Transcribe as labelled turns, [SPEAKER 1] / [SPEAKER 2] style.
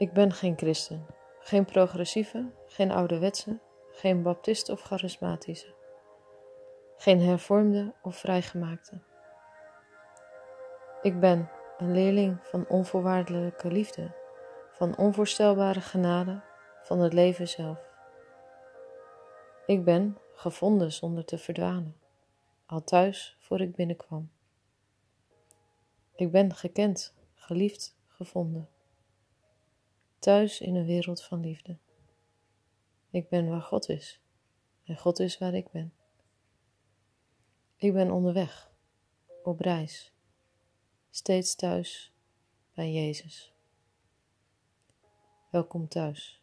[SPEAKER 1] Ik ben geen christen, geen progressieve, geen ouderwetse, geen baptist of charismatische, geen hervormde of vrijgemaakte. Ik ben een leerling van onvoorwaardelijke liefde, van onvoorstelbare genade, van het leven zelf. Ik ben gevonden zonder te verdwalen, al thuis voor ik binnenkwam. Ik ben gekend, geliefd, gevonden. Thuis in een wereld van liefde. Ik ben waar God is en God is waar ik ben. Ik ben onderweg, op reis, steeds thuis bij Jezus. Welkom thuis.